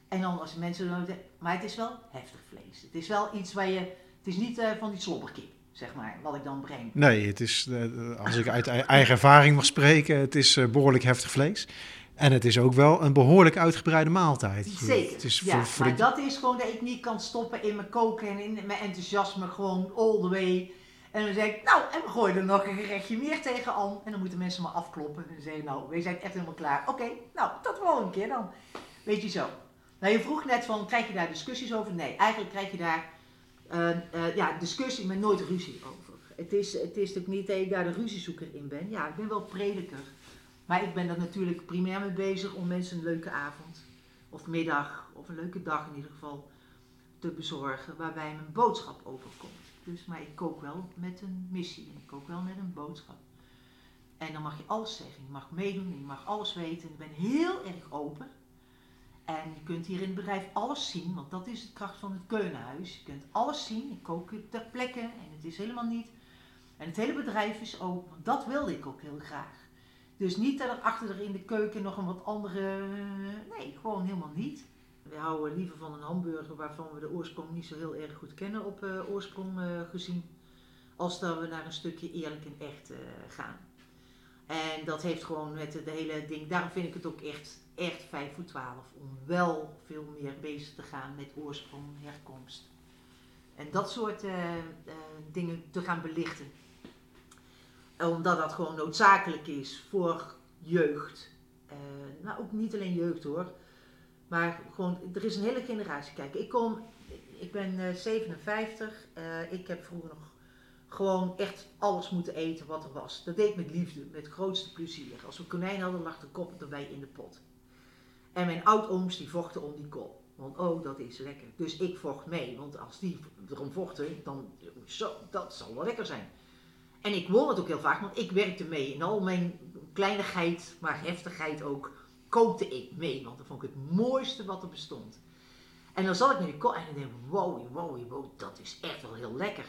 En dan als mensen, maar het is wel heftig vlees. Het is wel iets waar je, het is niet uh, van die slobberkip, zeg maar, wat ik dan breng. Nee, het is, uh, als ik uit eigen ervaring mag spreken, het is uh, behoorlijk heftig vlees. En het is ook wel een behoorlijk uitgebreide maaltijd. Zeker. Het is ja, voor, maar dat is gewoon dat ik niet kan stoppen in mijn koken en in mijn enthousiasme gewoon all the way. En dan zeg ik, nou, en we gooien er nog een gerechtje meer tegenaan. En dan moeten mensen maar afkloppen. En dan zeggen nou, we zijn echt helemaal klaar. Oké, nou, tot de volgende keer dan. Weet je zo. Nou, je vroeg net van, krijg je daar discussies over? Nee, eigenlijk krijg je daar uh, uh, ja, discussie, maar nooit ruzie over. Het is, het is natuurlijk niet dat ik daar de ruziezoeker in ben. Ja, ik ben wel prediker. Maar ik ben er natuurlijk primair mee bezig om mensen een leuke avond of middag of een leuke dag in ieder geval te bezorgen waarbij mijn boodschap overkomt. Dus, maar ik kook wel met een missie en ik kook wel met een boodschap. En dan mag je alles zeggen, je mag meedoen, je mag alles weten. Ik ben heel erg open. En je kunt hier in het bedrijf alles zien, want dat is de kracht van het Keukenhuis. Je kunt alles zien, ik kook ter plekke en het is helemaal niet. En het hele bedrijf is open, dat wilde ik ook heel graag. Dus niet dat er achter er in de keuken nog een wat andere. Nee, gewoon helemaal niet. We houden liever van een hamburger waarvan we de oorsprong niet zo heel erg goed kennen op uh, oorsprong uh, gezien. Als dat we naar een stukje eerlijk en echt uh, gaan. En dat heeft gewoon met de hele ding. Daarom vind ik het ook echt, echt 5 voor 12. Om wel veel meer bezig te gaan met oorsprong, herkomst. En dat soort dingen te gaan belichten omdat dat gewoon noodzakelijk is voor jeugd. Uh, nou, ook niet alleen jeugd hoor. Maar gewoon, er is een hele generatie. Kijk, ik kom, ik ben uh, 57. Uh, ik heb vroeger nog gewoon echt alles moeten eten wat er was. Dat deed ik met liefde, met grootste plezier. Als we konijn hadden, lag de kop erbij in de pot. En mijn oudooms die vochten om die kop. Want oh, dat is lekker. Dus ik vocht mee. Want als die erom vochten, dan zo, dat zal wel lekker zijn. En ik won het ook heel vaak, want ik werkte mee. In al mijn kleinigheid, maar heftigheid ook, kookte ik mee. Want dat vond ik het mooiste wat er bestond. En dan zat ik met die kop en ik denk, wow, wow, wow, dat is echt wel heel lekker.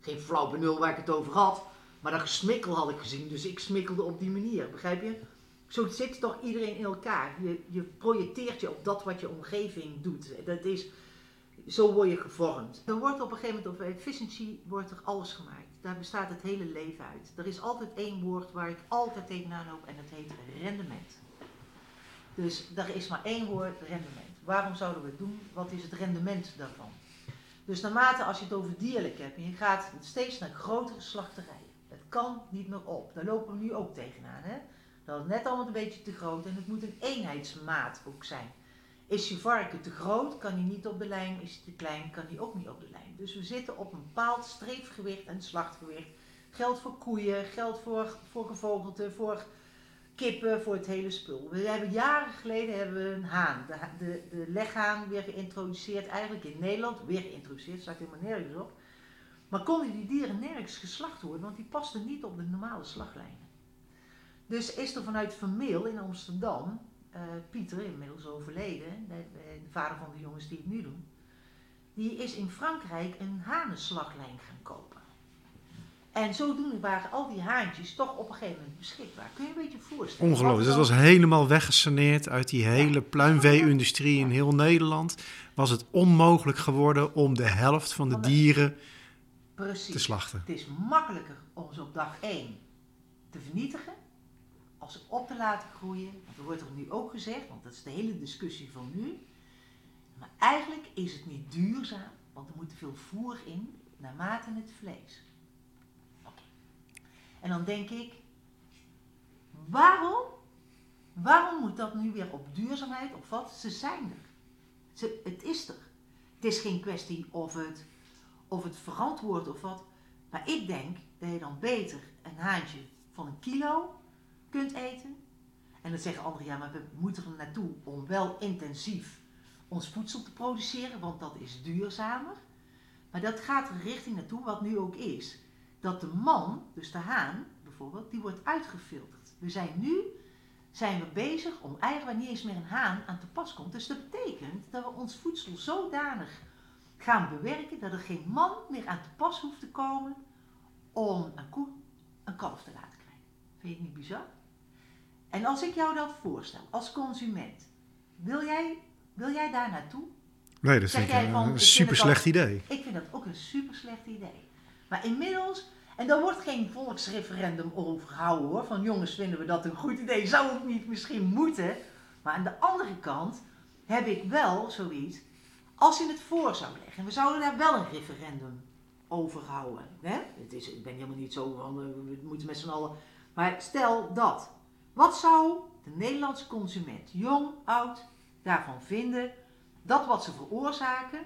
Geen flauw benul waar ik het over had. Maar dat gesmikkel had ik gezien, dus ik smikkelde op die manier, begrijp je? Zo zit toch iedereen in elkaar. Je, je projecteert je op dat wat je omgeving doet. Dat is, zo word je gevormd. Er wordt op een gegeven moment, op efficiency, wordt er alles gemaakt. Daar bestaat het hele leven uit. Er is altijd één woord waar ik altijd tegenaan loop en dat heet rendement. Dus er is maar één woord, rendement. Waarom zouden we het doen? Wat is het rendement daarvan? Dus naarmate als je het over dierlijk hebt en je gaat steeds naar grotere slachterijen. Het kan niet meer op. Daar lopen we nu ook tegenaan. Hè? Dat is net allemaal een beetje te groot en het moet een eenheidsmaat ook zijn. Is je varken te groot, kan hij niet op de lijn. Is hij te klein, kan hij ook niet op de lijn. Dus we zitten op een bepaald streefgewicht en slachtgewicht. Geldt voor koeien, geldt voor, voor gevogelte, voor kippen, voor het hele spul. We hebben jaren geleden hebben we een haan, de, de, de leghaan, weer geïntroduceerd. Eigenlijk in Nederland, weer geïntroduceerd, staat helemaal nergens op. Maar konden die dieren nergens geslacht worden, want die pasten niet op de normale slaglijnen. Dus is er vanuit Vermeel in Amsterdam uh, Pieter, inmiddels overleden, de, de, vader van de jongens die het nu doen, die is in Frankrijk een hanenslaglijn gaan kopen. En zodoende waren al die haantjes toch op een gegeven moment beschikbaar. Kun je een beetje voorstellen? Ongelooflijk. Dat was helemaal weggesaneerd uit die hele pluimvee-industrie in heel Nederland. Was het onmogelijk geworden om de helft van de dieren te slachten. Het is makkelijker om ze op dag 1 te vernietigen als ze op te laten groeien. Er wordt er nu ook gezegd, want dat is de hele discussie van nu. Maar eigenlijk is het niet duurzaam, want er moet veel voer in, naarmate het vlees. En dan denk ik, waarom? Waarom moet dat nu weer op duurzaamheid of wat? Ze zijn er. Het is er. Het is geen kwestie of het, of het verantwoord of wat. Maar ik denk dat je dan beter een haantje van een kilo kunt eten. En dan zeggen anderen, ja, maar we moeten er naartoe om wel intensief ons voedsel te produceren, want dat is duurzamer. Maar dat gaat er richting naartoe, wat nu ook is. dat de man, dus de haan bijvoorbeeld, die wordt uitgefilterd. We zijn nu zijn we bezig om eigenlijk niet eens meer een haan aan te pas komt. Dus dat betekent dat we ons voedsel zodanig gaan bewerken dat er geen man meer aan te pas hoeft te komen om een koe een kalf te laten krijgen. Vind je het niet bizar? En als ik jou dat voorstel als consument, wil jij, wil jij daar naartoe? Nee, dat vind ik een super slecht idee. Ik vind dat ook een super slecht idee. Maar inmiddels, en daar wordt geen volksreferendum over gehouden hoor, van jongens vinden we dat een goed idee, zou het niet misschien moeten. Maar aan de andere kant heb ik wel zoiets, als je het voor zou leggen, we zouden daar wel een referendum over houden. Hè? Het is, ik ben helemaal niet zo van, eh, we moeten met z'n allen, maar stel dat. Wat zou de Nederlandse consument, jong, oud, daarvan vinden dat wat ze veroorzaken,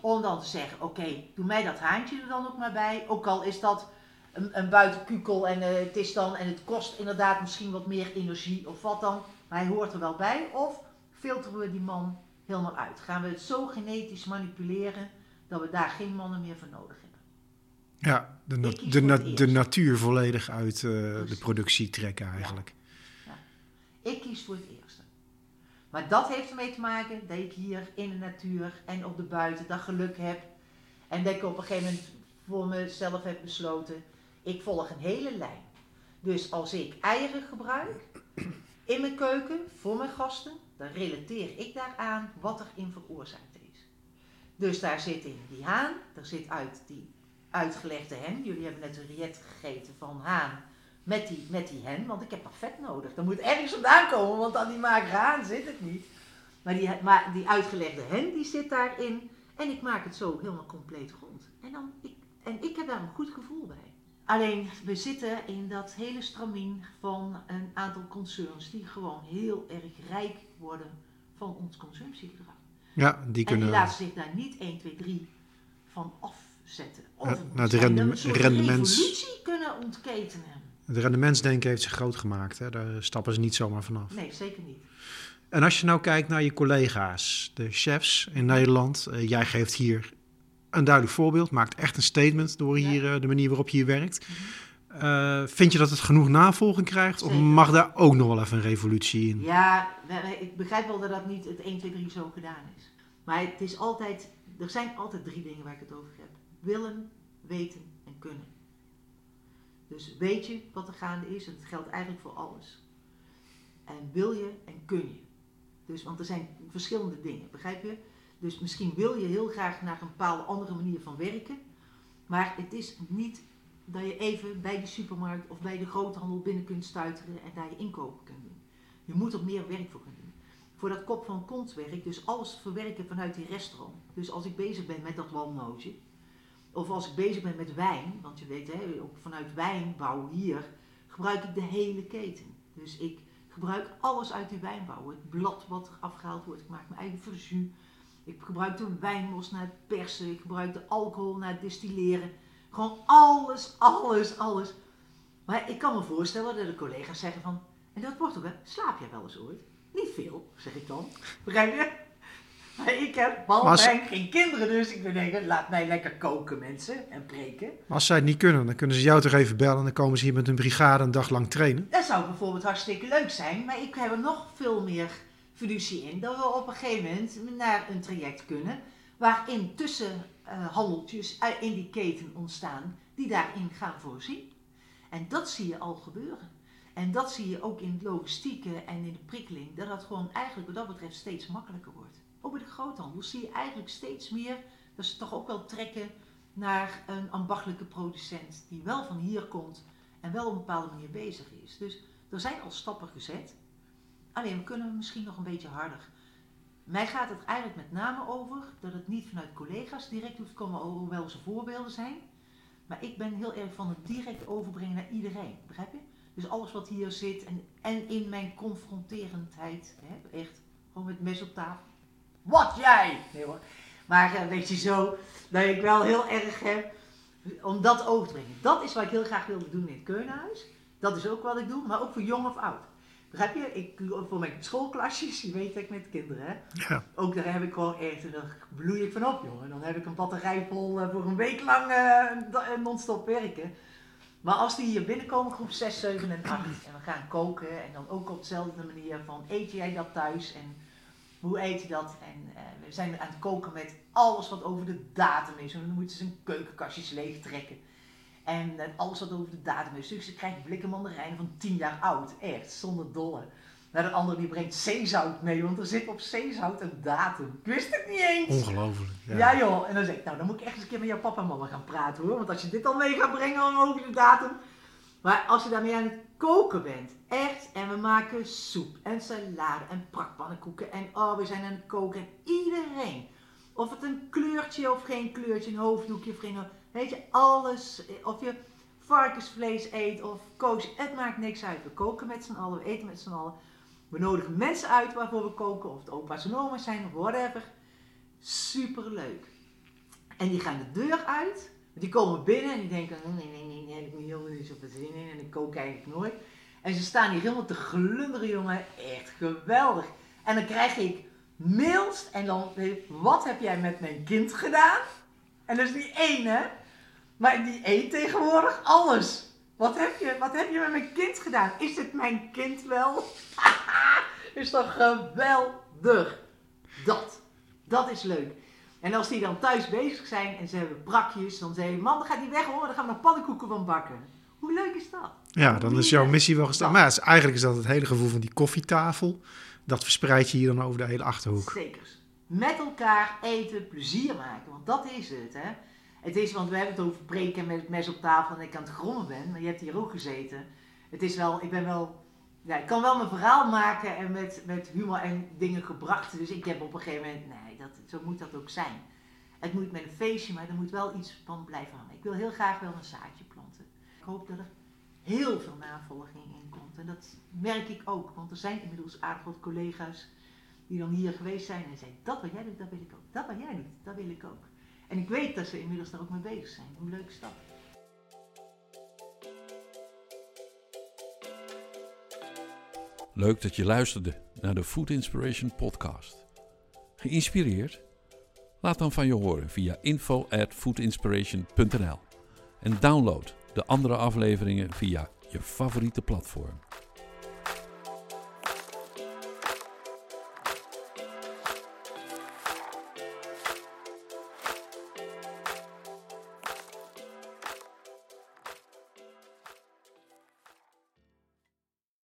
om dan te zeggen: oké, doe mij dat haantje er dan ook maar bij. Ook al is dat een, een buitenkukel en uh, het is dan en het kost inderdaad misschien wat meer energie of wat dan, maar hij hoort er wel bij. Of filteren we die man helemaal uit? Gaan we het zo genetisch manipuleren dat we daar geen mannen meer voor nodig hebben? Ja, de, de, de natuur volledig uit uh, de productie trekken eigenlijk. Ja. Ja. Ik kies voor het eerste. Maar dat heeft ermee te maken dat ik hier in de natuur en op de buiten dat geluk heb. En dat ik op een gegeven moment voor mezelf heb besloten, ik volg een hele lijn. Dus als ik eieren gebruik in mijn keuken voor mijn gasten, dan relateer ik daaraan wat er in veroorzaakt is. Dus daar zit in die haan, daar zit uit die uitgelegde hen. Jullie hebben net een riet gegeten van haan met die, met die hen, want ik heb nog vet nodig. Dat moet ergens vandaan komen, want aan die magere haan zit het niet. Maar die, maar die uitgelegde hen, die zit daarin. En ik maak het zo helemaal compleet rond. En, dan, ik, en ik heb daar een goed gevoel bij. Alleen, we zitten in dat hele stramien van een aantal concerns die gewoon heel erg rijk worden van ons consumptiegedrag. Ja, die kunnen... En die laten zich daar niet 1, 2, 3 van afzetten. Of ja, nou, rendement, revolutie kunnen ontketenen. Het rendementsdenken heeft zich groot gemaakt. Hè? Daar stappen ze niet zomaar vanaf. Nee, zeker niet. En als je nou kijkt naar je collega's, de chefs in Nederland. Uh, jij geeft hier een duidelijk voorbeeld, maakt echt een statement door hier, uh, de manier waarop je hier werkt. Mm -hmm. uh, vind je dat het genoeg navolging krijgt? Zeker. Of mag daar ook nog wel even een revolutie in? Ja, ik begrijp wel dat dat niet het 1, 2, 3 zo gedaan is. Maar het is altijd, er zijn altijd drie dingen waar ik het over heb. Willen, weten en kunnen. Dus weet je wat er gaande is, en het geldt eigenlijk voor alles. En wil je en kun je. Dus, want er zijn verschillende dingen, begrijp je? Dus misschien wil je heel graag naar een bepaalde andere manier van werken. Maar het is niet dat je even bij de supermarkt of bij de groothandel binnen kunt stuiteren en daar je inkopen kunt doen. Je moet er meer werk voor gaan doen. Voor dat kop van kontwerk, dus alles verwerken vanuit die restaurant. Dus als ik bezig ben met dat walnootje, of als ik bezig ben met wijn, want je weet, hè, ook vanuit wijnbouw hier, gebruik ik de hele keten. Dus ik gebruik alles uit die wijnbouw. Het blad wat er afgehaald wordt, ik maak mijn eigen verjus. Ik gebruik de wijnmos naar het persen, ik gebruik de alcohol naar het distilleren. Gewoon alles, alles, alles. Maar ik kan me voorstellen dat de collega's zeggen van, en dat wordt ook, hè, slaap jij wel eens ooit? Niet veel, zeg ik dan. Begrijp? Ik heb behalve geen kinderen, dus ik denk, laat mij lekker koken mensen en preken. Maar als zij het niet kunnen, dan kunnen ze jou toch even bellen en dan komen ze hier met een brigade een dag lang trainen. Dat zou bijvoorbeeld hartstikke leuk zijn, maar ik heb er nog veel meer fiducie in. Dat we op een gegeven moment naar een traject kunnen waarin tussenhandeltjes uh, in die keten ontstaan die daarin gaan voorzien. En dat zie je al gebeuren. En dat zie je ook in het logistieke en in de prikkeling, dat dat gewoon eigenlijk wat dat betreft steeds makkelijker wordt. Ook bij de groothandel zie je eigenlijk steeds meer dat ze toch ook wel trekken naar een ambachtelijke producent die wel van hier komt en wel op een bepaalde manier bezig is. Dus er zijn al stappen gezet. Alleen we kunnen misschien nog een beetje harder. Mij gaat het eigenlijk met name over dat het niet vanuit collega's direct hoeft te komen, hoewel ze voorbeelden zijn. Maar ik ben heel erg van het direct overbrengen naar iedereen. Begrijp je? Dus alles wat hier zit en, en in mijn confronterendheid, hè, echt gewoon met mes op tafel. Wat jij! Nee hoor. Maar uh, weet je zo, dat ik wel heel erg heb om dat over te brengen. Dat is wat ik heel graag wilde doen in het Keurnhuis. Dat is ook wat ik doe, maar ook voor jong of oud. Begrijp je? Ik, voor mijn schoolklasjes, je weet dat ik met kinderen, hè? Ja. Ook daar heb ik gewoon echt, daar bloei ik van op, jongen. Dan heb ik een batterij vol eh, voor een week lang eh, eh, non-stop werken. Maar als die hier binnenkomen, groep 6, 7 en 8, en we gaan koken, en dan ook op dezelfde manier van, eet jij dat thuis? En hoe eet je dat? En eh, we zijn aan het koken met alles wat over de datum is. En dan moeten ze hun keukenkastjes leeg trekken. En eh, alles wat over de datum is. Dus ze krijgen blikken mandarijnen van 10 jaar oud. Echt, zonder dolle. Nou, de andere die brengt zeezout mee, want er zit op zeezout een datum. Ik wist het niet eens. Ongelooflijk. Ja. joh, en dan zeg ik, nou dan moet ik echt eens een keer met jouw papa en mama gaan praten hoor. Want als je dit al mee gaat brengen over de datum. Maar als je daarmee aan het koken bent, echt, en we maken soep en salade en prakpannenkoeken. En oh, we zijn aan het koken. En iedereen, of het een kleurtje of geen kleurtje, een hoofddoekje of Weet je, alles. Of je varkensvlees eet of koos, het maakt niks uit. We koken met z'n allen, we eten met z'n allen. We nodigen mensen uit waarvoor we koken, of het opa's en oma's zijn whatever. Super leuk. En die gaan de deur uit, die komen binnen en die denken: "Oh, nee, nee, nee, nee, ik helemaal niet zoveel zin in en ik kook eigenlijk nooit. En ze staan hier helemaal te glunderen, jongen. Echt geweldig. En dan krijg ik mails en dan, wat heb jij met mijn kind gedaan? En dat is niet één, hè? Maar die eet tegenwoordig alles. Wat heb je, wat heb je met mijn kind gedaan? Is het mijn kind wel? is toch geweldig? Dat. Dat is leuk. En als die dan thuis bezig zijn en ze hebben brakjes, dan zeg je, man, dan gaat die weg hoor, dan gaan we nog pannenkoeken van bakken. Hoe leuk is dat? Ja, dan is jouw missie wel gestart. Maar is- eigenlijk is dat het hele gevoel van die koffietafel. Dat verspreid je hier dan over de hele Achterhoek. Zekers. Met elkaar eten, plezier maken, want dat is het, hè. Het is, want we hebben het over preken met het mes op tafel en ik aan het grommen ben, maar je hebt hier ook gezeten. Het is wel, ik ben wel, ja, ik kan wel mijn verhaal maken en met, met humor en dingen gebracht. Dus ik heb op een gegeven moment, nee, zo moet dat ook zijn. Het moet met een feestje, maar er moet wel iets van blijven hangen. Ik wil heel graag wel een zaadje planten. Ik hoop dat er heel veel navolging in komt. En dat merk ik ook, want er zijn inmiddels aardig wat collega's die dan hier geweest zijn en zeiden, dat wat jij doet, dat wil ik ook. Dat wat jij doet, dat wil ik ook. En ik weet dat ze inmiddels daar ook mee bezig zijn. Hoe leuk dat? Leuk dat je luisterde naar de Food Inspiration podcast. Geïnspireerd? Laat dan van je horen via info at foodinspiration.nl en download de andere afleveringen via je favoriete platform.